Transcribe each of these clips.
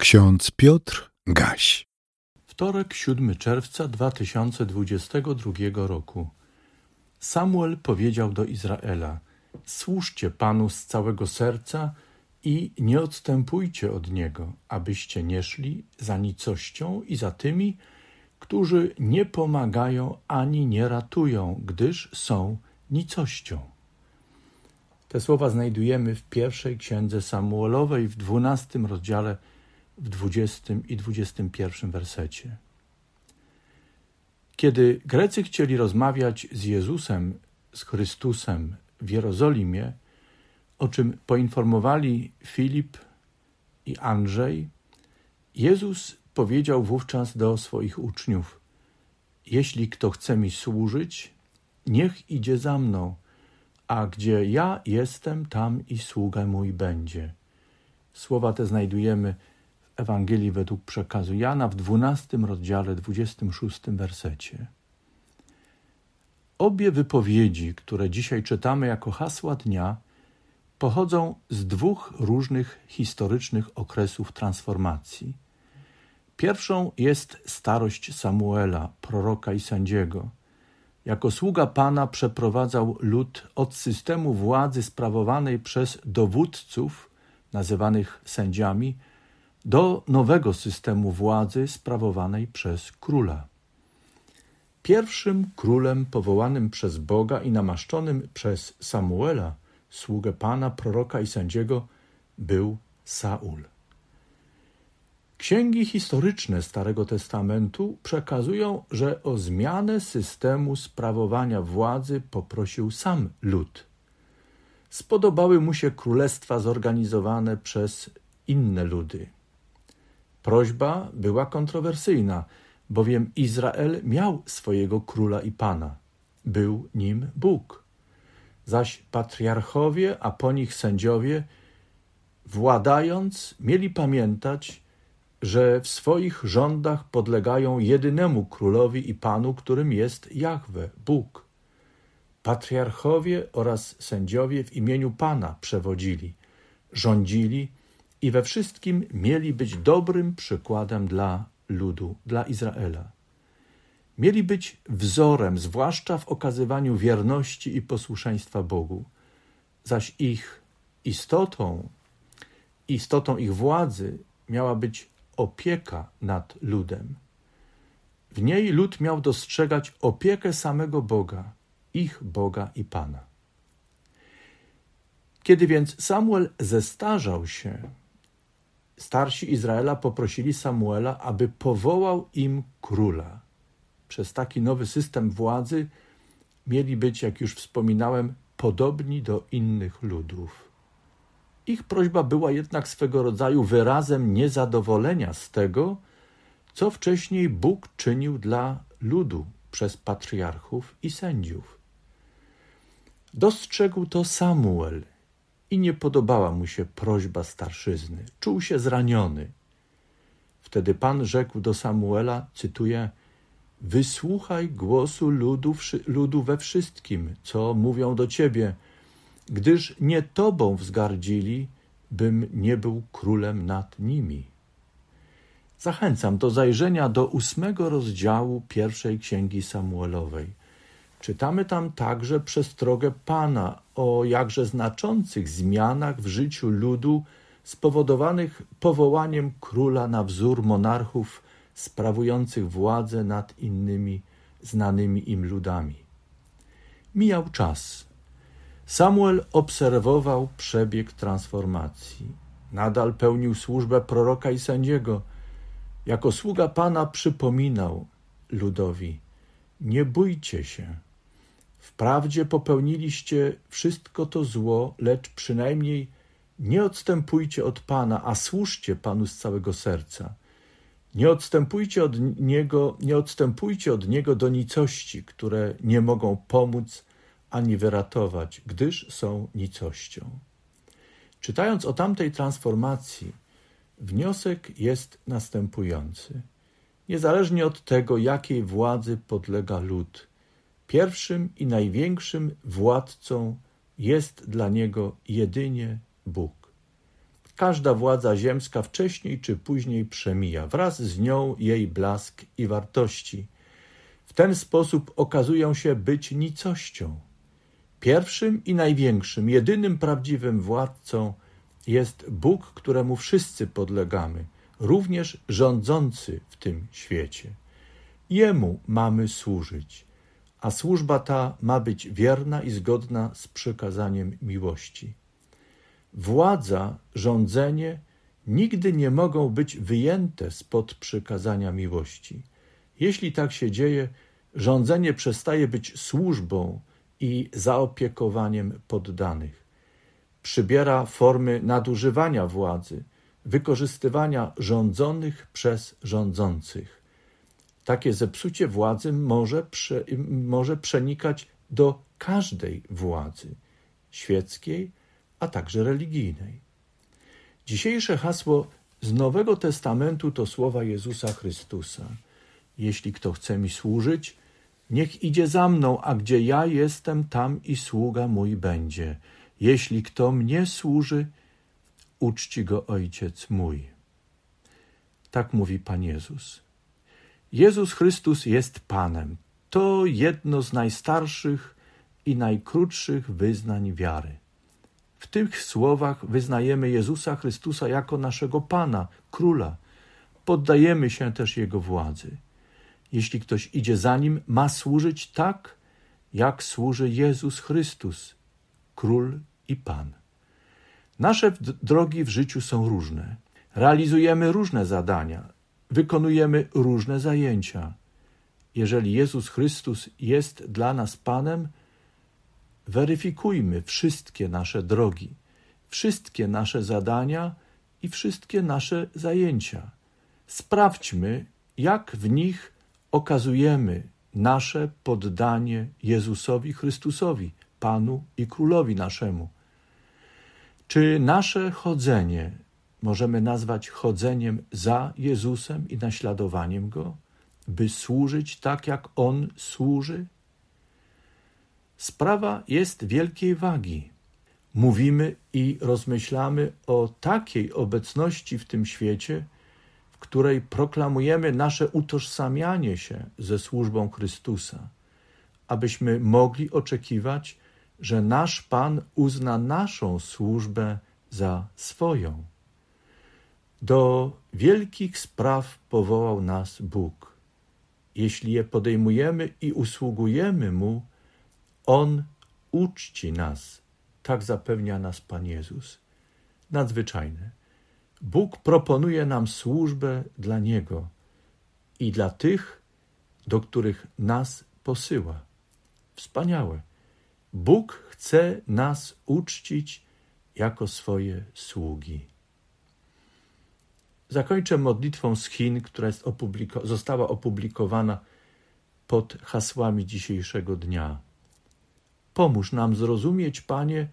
Ksiądz Piotr Gaś. Wtorek, 7 czerwca 2022 roku. Samuel powiedział do Izraela: Służcie Panu z całego serca i nie odstępujcie od niego, abyście nie szli za nicością i za tymi, którzy nie pomagają ani nie ratują, gdyż są nicością. Te słowa znajdujemy w pierwszej księdze Samuelowej w dwunastym rozdziale w 20 i 21 wersecie. Kiedy Grecy chcieli rozmawiać z Jezusem, z Chrystusem w Jerozolimie, o czym poinformowali Filip i Andrzej, Jezus powiedział wówczas do swoich uczniów: Jeśli kto chce mi służyć, niech idzie za mną, a gdzie ja jestem, tam i sługa mój będzie. Słowa te znajdujemy Ewangelii według przekazu Jana w 12 rozdziale 26 wersecie. Obie wypowiedzi, które dzisiaj czytamy jako hasła dnia, pochodzą z dwóch różnych historycznych okresów transformacji. Pierwszą jest starość Samuela, proroka i sędziego. Jako sługa Pana przeprowadzał lud od systemu władzy sprawowanej przez dowódców, nazywanych sędziami, do nowego systemu władzy sprawowanej przez króla. Pierwszym królem powołanym przez Boga i namaszczonym przez Samuela, sługę Pana, proroka i sędziego, był Saul. Księgi historyczne Starego Testamentu przekazują, że o zmianę systemu sprawowania władzy poprosił sam lud. Spodobały mu się królestwa zorganizowane przez inne ludy. Prośba była kontrowersyjna, bowiem Izrael miał swojego króla i pana. Był nim Bóg. Zaś patriarchowie, a po nich sędziowie, władając, mieli pamiętać, że w swoich rządach podlegają jedynemu królowi i panu, którym jest Jahwe, Bóg. Patriarchowie oraz sędziowie w imieniu Pana przewodzili, rządzili i we wszystkim mieli być dobrym przykładem dla ludu, dla Izraela. Mieli być wzorem, zwłaszcza w okazywaniu wierności i posłuszeństwa Bogu, zaś ich istotą, istotą ich władzy miała być opieka nad ludem. W niej lud miał dostrzegać opiekę samego Boga, ich Boga i Pana. Kiedy więc Samuel zestarzał się, starsi Izraela poprosili Samuela, aby powołał im króla. Przez taki nowy system władzy mieli być, jak już wspominałem, podobni do innych ludów. Ich prośba była jednak swego rodzaju wyrazem niezadowolenia z tego, co wcześniej Bóg czynił dla ludu przez patriarchów i sędziów. Dostrzegł to Samuel i nie podobała mu się prośba starszyzny. Czuł się zraniony. Wtedy Pan rzekł do Samuela, cytuję, Wysłuchaj głosu ludu, ludu we wszystkim, co mówią do ciebie, gdyż nie tobą wzgardzili, bym nie był królem nad nimi. Zachęcam do zajrzenia do ósmego rozdziału pierwszej księgi Samuelowej. Czytamy tam także przestrogę Pana o jakże znaczących zmianach w życiu ludu spowodowanych powołaniem króla na wzór monarchów sprawujących władzę nad innymi znanymi im ludami. Mijał czas. Samuel obserwował przebieg transformacji. Nadal pełnił służbę proroka i sędziego. Jako sługa Pana przypominał ludowi: Nie bójcie się Wprawdzie popełniliście wszystko to zło, lecz przynajmniej nie odstępujcie od Pana, a służcie Panu z całego serca. Nie odstępujcie od Niego, nie odstępujcie od Niego do nicości, które nie mogą pomóc ani wyratować, gdyż są nicością. Czytając o tamtej transformacji, wniosek jest następujący. Niezależnie od tego, jakiej władzy podlega lud – Pierwszym i największym władcą jest dla niego jedynie Bóg. Każda władza ziemska wcześniej czy później przemija, wraz z nią jej blask i wartości. W ten sposób okazują się być nicością. Pierwszym i największym, jedynym prawdziwym władcą jest Bóg, któremu wszyscy podlegamy, również rządzący w tym świecie. Jemu mamy służyć, a służba ta ma być wierna i zgodna z przykazaniem miłości. Władza, rządzenie nigdy nie mogą być wyjęte spod przykazania miłości. Jeśli tak się dzieje, rządzenie przestaje być służbą i zaopiekowaniem poddanych. Przybiera formy nadużywania władzy, wykorzystywania rządzonych przez rządzących. Takie zepsucie władzy może, prze, może przenikać do każdej władzy świeckiej, a także religijnej. Dzisiejsze hasło z Nowego Testamentu to słowa Jezusa Chrystusa. Jeśli kto chce mi służyć, niech idzie za mną, a gdzie ja jestem, tam i sługa mój będzie. Jeśli kto mnie służy, uczci go ojciec mój. Tak mówi Pan Jezus. Jezus Chrystus jest Panem. To jedno z najstarszych i najkrótszych wyznań wiary. W tych słowach wyznajemy Jezusa Chrystusa jako naszego Pana, Króla. Poddajemy się też Jego władzy. Jeśli ktoś idzie za Nim, ma służyć tak, jak służy Jezus Chrystus, Król i Pan. Nasze drogi w życiu są różne. Realizujemy różne zadania, wykonujemy różne zajęcia. Jeżeli Jezus Chrystus jest dla nas Panem, weryfikujmy wszystkie nasze drogi, wszystkie nasze zadania i wszystkie nasze zajęcia. Sprawdźmy, jak w nich okazujemy nasze poddanie Jezusowi Chrystusowi, Panu i Królowi naszemu. Czy nasze chodzenie możemy nazwać chodzeniem za Jezusem i naśladowaniem Go, by służyć tak, jak On służy? Sprawa jest wielkiej wagi. Mówimy i rozmyślamy o takiej obecności w tym świecie, w której proklamujemy nasze utożsamianie się ze służbą Chrystusa, abyśmy mogli oczekiwać, że nasz Pan uzna naszą służbę za swoją. Do wielkich spraw powołał nas Bóg. Jeśli je podejmujemy i usługujemy Mu, on uczci nas, tak zapewnia nas Pan Jezus. Nadzwyczajne. Bóg proponuje nam służbę dla Niego i dla tych, do których nas posyła. Wspaniałe. Bóg chce nas uczcić jako swoje sługi. Zakończę modlitwą z Chin, która opubliko została opublikowana pod hasłami dzisiejszego dnia. Pomóż nam zrozumieć, Panie,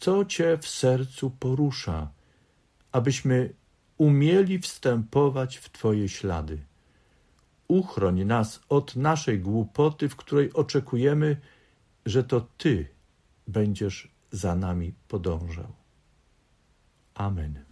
co Cię w sercu porusza, abyśmy umieli wstępować w Twoje ślady. Uchroń nas od naszej głupoty, w której oczekujemy, że to Ty będziesz za nami podążał. Amen.